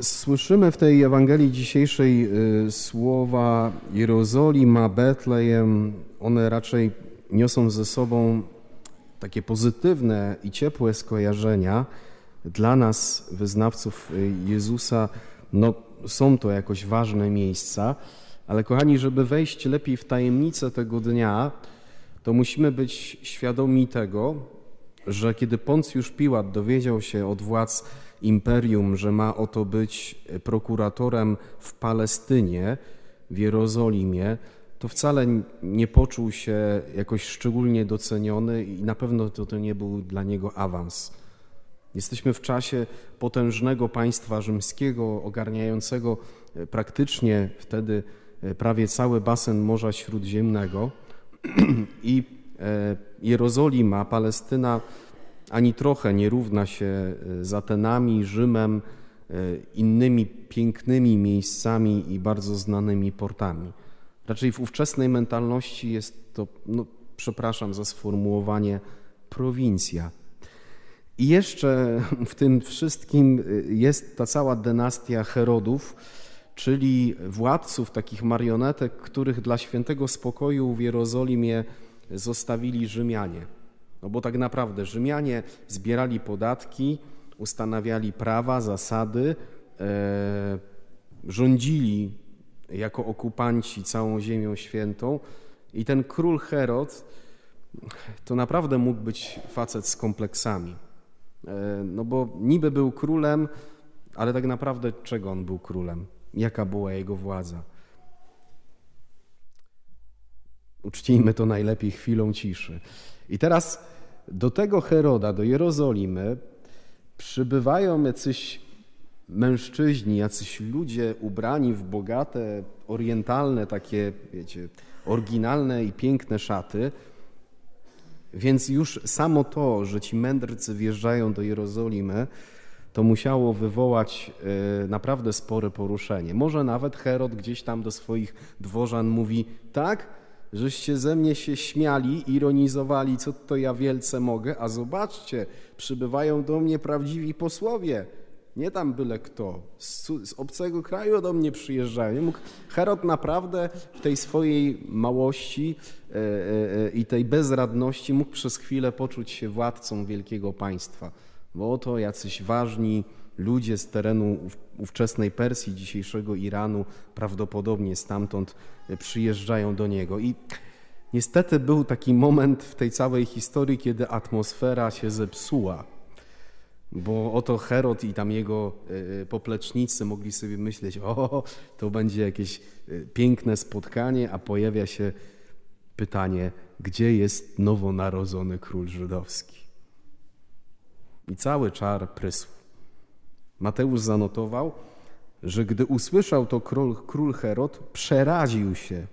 Słyszymy w tej Ewangelii dzisiejszej y, słowa Jerozolima, Betlejem. One raczej niosą ze sobą takie pozytywne i ciepłe skojarzenia. Dla nas, wyznawców y, Jezusa, no, są to jakoś ważne miejsca, ale kochani, żeby wejść lepiej w tajemnicę tego dnia, to musimy być świadomi tego, że kiedy Poncjusz Piłat dowiedział się od władz imperium, że ma oto być prokuratorem w Palestynie, w Jerozolimie, to wcale nie poczuł się jakoś szczególnie doceniony i na pewno to, to nie był dla niego awans. Jesteśmy w czasie potężnego państwa rzymskiego, ogarniającego praktycznie wtedy prawie cały basen Morza Śródziemnego i e, Jerozolima, Palestyna ani trochę nie równa się e, z Atenami, Rzymem, e, innymi pięknymi miejscami i bardzo znanymi portami. Raczej w ówczesnej mentalności jest to, no, przepraszam za sformułowanie, prowincja. I jeszcze w tym wszystkim e, jest ta cała dynastia Herodów, czyli władców, takich marionetek, których dla świętego spokoju w Jerozolimie zostawili Rzymianie. No bo tak naprawdę Rzymianie zbierali podatki, ustanawiali prawa, zasady, e, rządzili jako okupanci całą Ziemią Świętą i ten król Herod to naprawdę mógł być facet z kompleksami. E, no bo niby był królem, ale tak naprawdę czego on był królem? Jaka była jego władza? Uczcijmy to najlepiej chwilą ciszy. I teraz do tego Heroda, do Jerozolimy przybywają jacyś mężczyźni, jacyś ludzie ubrani w bogate, orientalne, takie, wiecie, oryginalne i piękne szaty. Więc już samo to, że ci mędrcy wjeżdżają do Jerozolimy, to musiało wywołać e, naprawdę spore poruszenie. Może nawet Herod gdzieś tam do swoich dworzan mówi: Tak, żeście ze mnie się śmiali, ironizowali, co to ja wielce mogę, a zobaczcie, przybywają do mnie prawdziwi posłowie. Nie tam byle kto, z, z obcego kraju do mnie przyjeżdżają. Mógł Herod naprawdę w tej swojej małości e, e, e, i tej bezradności mógł przez chwilę poczuć się władcą wielkiego państwa. Bo oto jacyś ważni ludzie z terenu ówczesnej Persji, dzisiejszego Iranu, prawdopodobnie stamtąd e, przyjeżdżają do niego. I niestety był taki moment w tej całej historii, kiedy atmosfera się zepsuła. Bo oto Herod i tam jego e, e, poplecznicy mogli sobie myśleć, o, to będzie jakieś piękne spotkanie, a pojawia się pytanie, gdzie jest nowonarodzony król żydowski? I cały czar prysł. Mateusz zanotował, że gdy usłyszał to król, król Herod, przeraził się,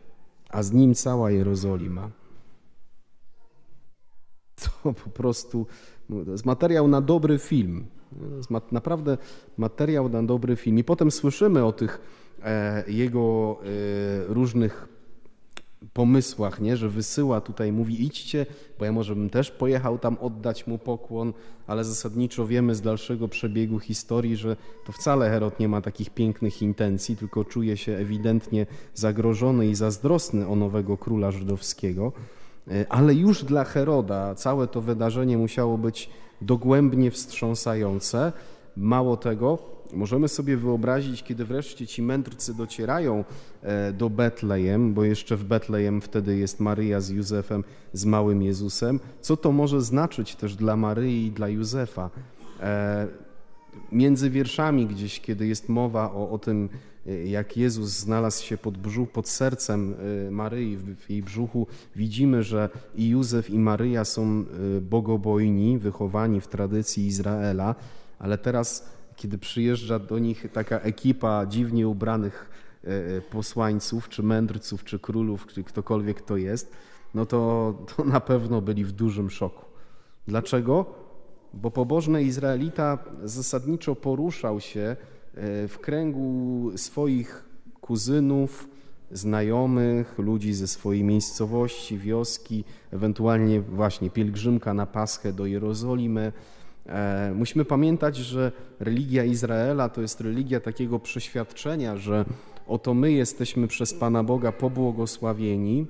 a z nim cała Jerozolima. To po prostu jest materiał na dobry film. Naprawdę materiał na dobry film. I potem słyszymy o tych e, jego e, różnych pomysłach, nie? że wysyła tutaj, mówi idźcie, bo ja może bym też pojechał tam oddać mu pokłon, ale zasadniczo wiemy z dalszego przebiegu historii, że to wcale Herod nie ma takich pięknych intencji, tylko czuje się ewidentnie zagrożony i zazdrosny o nowego króla żydowskiego. E, ale już dla Heroda całe to wydarzenie musiało być dogłębnie wstrząsające. Mało tego, Możemy sobie wyobrazić, kiedy wreszcie ci mędrcy docierają e, do Betlejem, bo jeszcze w Betlejem wtedy jest Maryja z Józefem, z małym Jezusem, co to może znaczyć też dla Maryi i dla Józefa. E, między wierszami gdzieś, kiedy jest mowa o, o tym, e, jak Jezus znalazł się pod, brzuch, pod sercem Maryi, w jej brzuchu, widzimy, że i Józef, i Maryja są bogobojni, wychowani w tradycji Izraela, ale teraz kiedy przyjeżdża do nich taka ekipa dziwnie ubranych e, e, posłańców, czy mędrców, czy królów, czy ktokolwiek to jest, no to, to na pewno byli w dużym szoku. Dlaczego? Bo pobożny Izraelita zasadniczo poruszał się e, w kręgu swoich kuzynów, znajomych, ludzi ze swojej miejscowości, wioski, ewentualnie właśnie pielgrzymka na Paschę do Jerozolimy, musimy pamiętać, że religia Izraela to jest religia takiego przeświadczenia, że oto my jesteśmy przez Pana Boga pobłogosławieni.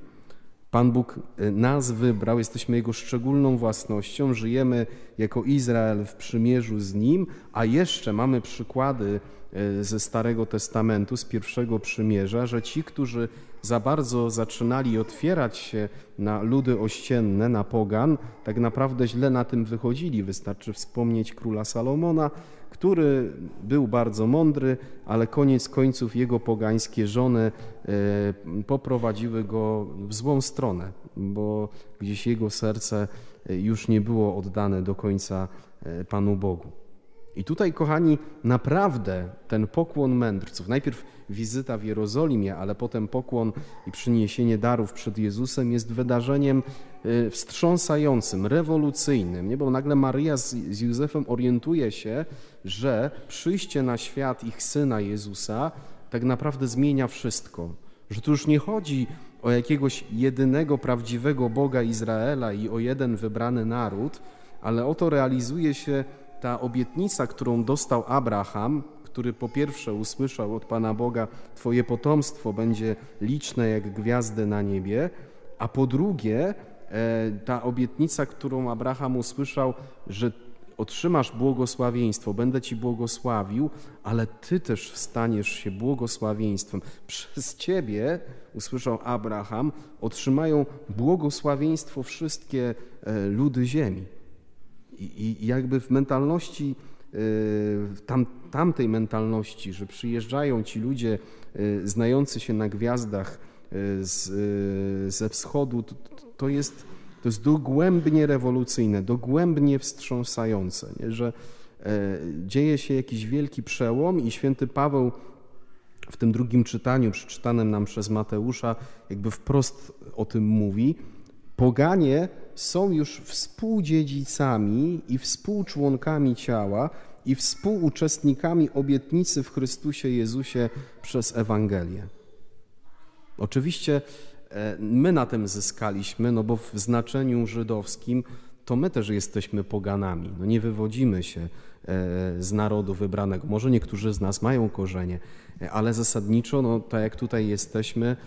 Pan Bóg e, nas wybrał, jesteśmy Jego szczególną własnością, żyjemy jako Izrael w przymierzu z Nim, a jeszcze mamy przykłady e, ze Starego Testamentu, z pierwszego przymierza, że ci, którzy za bardzo zaczynali otwierać się na ludy ościenne, na pogan, tak naprawdę źle na tym wychodzili. Wystarczy wspomnieć króla Salomona, który był bardzo mądry, ale koniec końców jego pogańskie żony e, poprowadziły go w złą stronę, bo gdzieś jego serce e, już nie było oddane do końca e, Panu Bogu. I tutaj, kochani, naprawdę ten pokłon mędrców, najpierw wizyta w Jerozolimie, ale potem pokłon i przyniesienie darów przed Jezusem jest wydarzeniem y, wstrząsającym, rewolucyjnym, nie? bo nagle Maryja z, z Józefem orientuje się, że przyjście na świat ich syna Jezusa tak naprawdę zmienia wszystko. Że tu już nie chodzi o jakiegoś jedynego prawdziwego Boga Izraela i o jeden wybrany naród, ale oto realizuje się ta obietnica, którą dostał Abraham, który po pierwsze usłyszał od Pana Boga, Twoje potomstwo będzie liczne jak gwiazdy na niebie, a po drugie e, ta obietnica, którą Abraham usłyszał, że otrzymasz błogosławieństwo, będę Ci błogosławił, ale Ty też staniesz się błogosławieństwem. Przez Ciebie, usłyszał Abraham, otrzymają błogosławieństwo wszystkie e, ludy ziemi. I, i jakby w mentalności, e, tam, tamtej mentalności, że przyjeżdżają ci ludzie e, znający się na gwiazdach e, z, ze wschodu, to, to, jest, to jest dogłębnie rewolucyjne, dogłębnie wstrząsające, nie? że dzieje się jakiś wielki przełom i święty Paweł w tym drugim czytaniu, przeczytanym nam przez Mateusza, jakby wprost o tym mówi. Poganie są już współdziedzicami i współczłonkami ciała i współuczestnikami obietnicy w Chrystusie Jezusie przez Ewangelię. Oczywiście e, my na tym zyskaliśmy, no bo w znaczeniu żydowskim to my też jesteśmy poganami. No nie wywodzimy się e, z narodu wybranego. Może niektórzy z nas mają korzenie, e, ale zasadniczo, no, tak jak tutaj jesteśmy,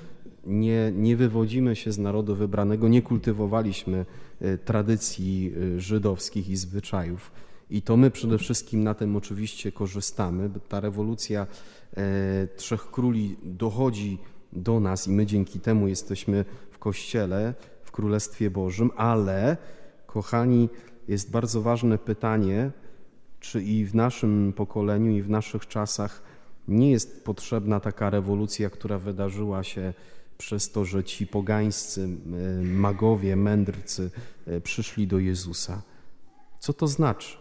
nie, nie wywodzimy się z narodu wybranego, nie kultywowaliśmy e, tradycji e, żydowskich i zwyczajów. I to my przede wszystkim na tym oczywiście korzystamy. Ta rewolucja e, Trzech Króli dochodzi do nas i my dzięki temu jesteśmy w Kościele, w Królestwie Bożym, ale kochani, jest bardzo ważne pytanie, czy i w naszym pokoleniu, i w naszych czasach nie jest potrzebna taka rewolucja, która wydarzyła się przez to, że ci pogańscy magowie, mędrcy e, przyszli do Jezusa. Co to znaczy?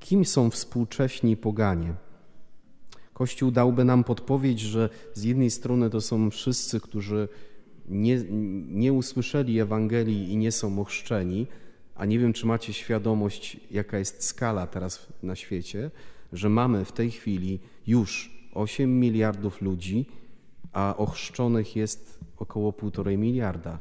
Kim są współcześni poganie? Kościół dałby nam podpowiedź, że z jednej strony to są wszyscy, którzy nie, nie usłyszeli Ewangelii i nie są ochrzczeni, a nie wiem, czy macie świadomość, jaka jest skala teraz na świecie, że mamy w tej chwili już 8 miliardów ludzi, a ochrzczonych jest około półtorej miliarda.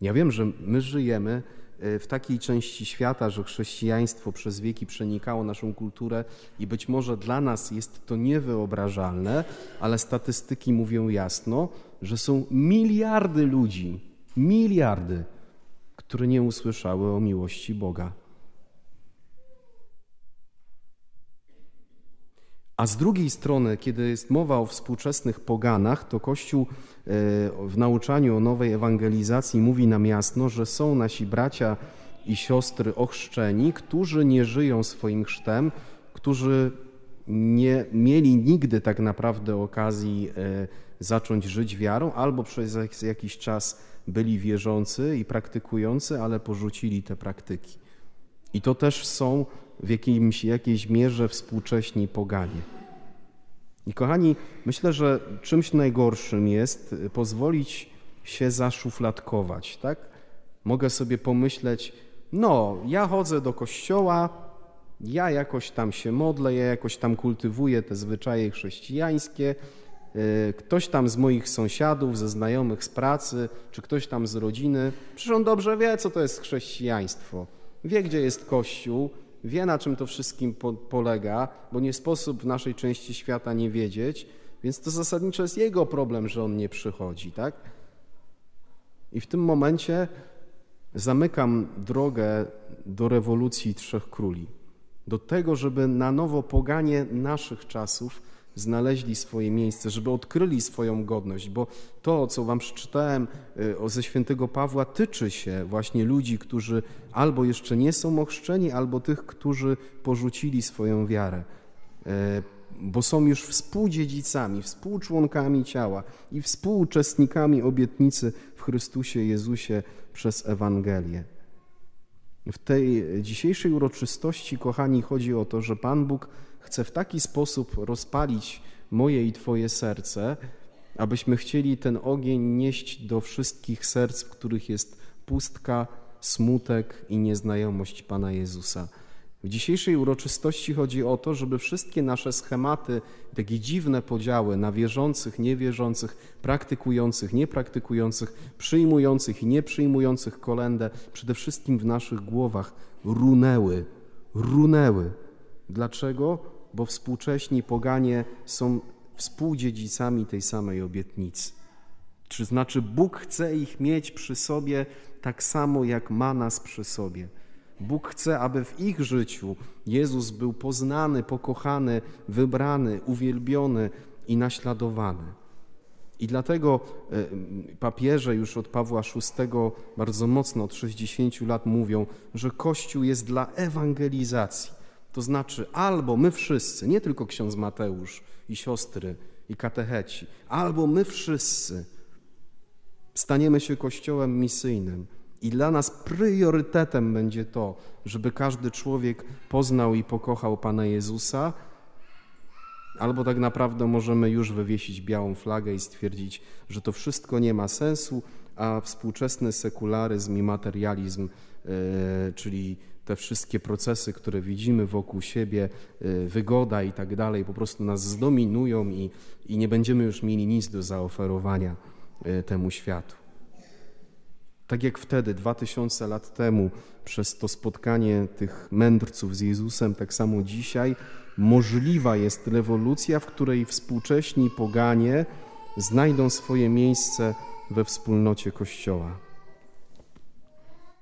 Ja wiem, że my żyjemy e, w takiej części świata, że chrześcijaństwo przez wieki przenikało naszą kulturę i być może dla nas jest to niewyobrażalne, ale statystyki mówią jasno, że są miliardy ludzi, miliardy, które nie usłyszały o miłości Boga. A z drugiej strony, kiedy jest mowa o współczesnych poganach, to Kościół e, w nauczaniu o nowej ewangelizacji mówi nam jasno, że są nasi bracia i siostry ochrzczeni, którzy nie żyją swoim chrztem, którzy nie mieli nigdy tak naprawdę okazji e, zacząć żyć wiarą, albo przez jakiś czas byli wierzący i praktykujący, ale porzucili te praktyki. I to też są w jakimś, jakiejś mierze współcześni poganie. I kochani, myślę, że czymś najgorszym jest pozwolić się zaszufladkować, tak? Mogę sobie pomyśleć, no, ja chodzę do kościoła, ja jakoś tam się modlę, ja jakoś tam kultywuję te zwyczaje chrześcijańskie, y, ktoś tam z moich sąsiadów, ze znajomych z pracy, czy ktoś tam z rodziny, przecież on dobrze wie, co to jest chrześcijaństwo. wie, gdzie jest Kościół, wie, na czym to wszystkim po, polega, bo nie sposób w naszej części świata nie wiedzieć, więc to zasadniczo jest jego problem, że on nie przychodzi, tak? I w tym momencie zamykam drogę do rewolucji Trzech Króli, do tego, żeby na nowo poganie naszych czasów znaleźli swoje miejsce, żeby odkryli swoją godność, bo to, co wam przeczytałem y, ze świętego Pawła, tyczy się właśnie ludzi, którzy albo jeszcze nie są ochrzczeni, albo tych, którzy porzucili swoją wiarę, y, bo są już współdziedzicami, współczłonkami ciała i współuczestnikami obietnicy w Chrystusie Jezusie przez Ewangelię. W tej dzisiejszej uroczystości, kochani, chodzi o to, że Pan Bóg chce w taki sposób rozpalić moje i Twoje serce, abyśmy chcieli ten ogień nieść do wszystkich serc, w których jest pustka, smutek i nieznajomość Pana Jezusa. W dzisiejszej uroczystości chodzi o to, żeby wszystkie nasze schematy, takie dziwne podziały na wierzących, niewierzących, praktykujących, niepraktykujących, przyjmujących i nieprzyjmujących kolendę, przede wszystkim w naszych głowach runęły, runęły. Dlaczego? Bo współcześni poganie są współdziedzicami tej samej obietnicy. Czy znaczy Bóg chce ich mieć przy sobie tak samo, jak ma nas przy sobie. Bóg chce, aby w ich życiu Jezus był poznany, pokochany, wybrany, uwielbiony i naśladowany. I dlatego e, papieże już od Pawła VI bardzo mocno od 60 lat mówią, że Kościół jest dla ewangelizacji. To znaczy albo my wszyscy, nie tylko ksiądz Mateusz i siostry i katecheci, albo my wszyscy staniemy się kościołem misyjnym i dla nas priorytetem będzie to, żeby każdy człowiek poznał i pokochał Pana Jezusa, albo tak naprawdę możemy już wywiesić białą flagę i stwierdzić, że to wszystko nie ma sensu, a współczesny sekularyzm i materializm, yy, czyli te wszystkie procesy, które widzimy wokół siebie, yy, wygoda i tak dalej, po prostu nas zdominują i, i nie będziemy już mieli nic do zaoferowania yy, temu światu. Tak jak wtedy, dwa tysiące lat temu, przez to spotkanie tych mędrców z Jezusem, tak samo dzisiaj możliwa jest rewolucja, w której współcześni poganie znajdą swoje miejsce we wspólnocie Kościoła.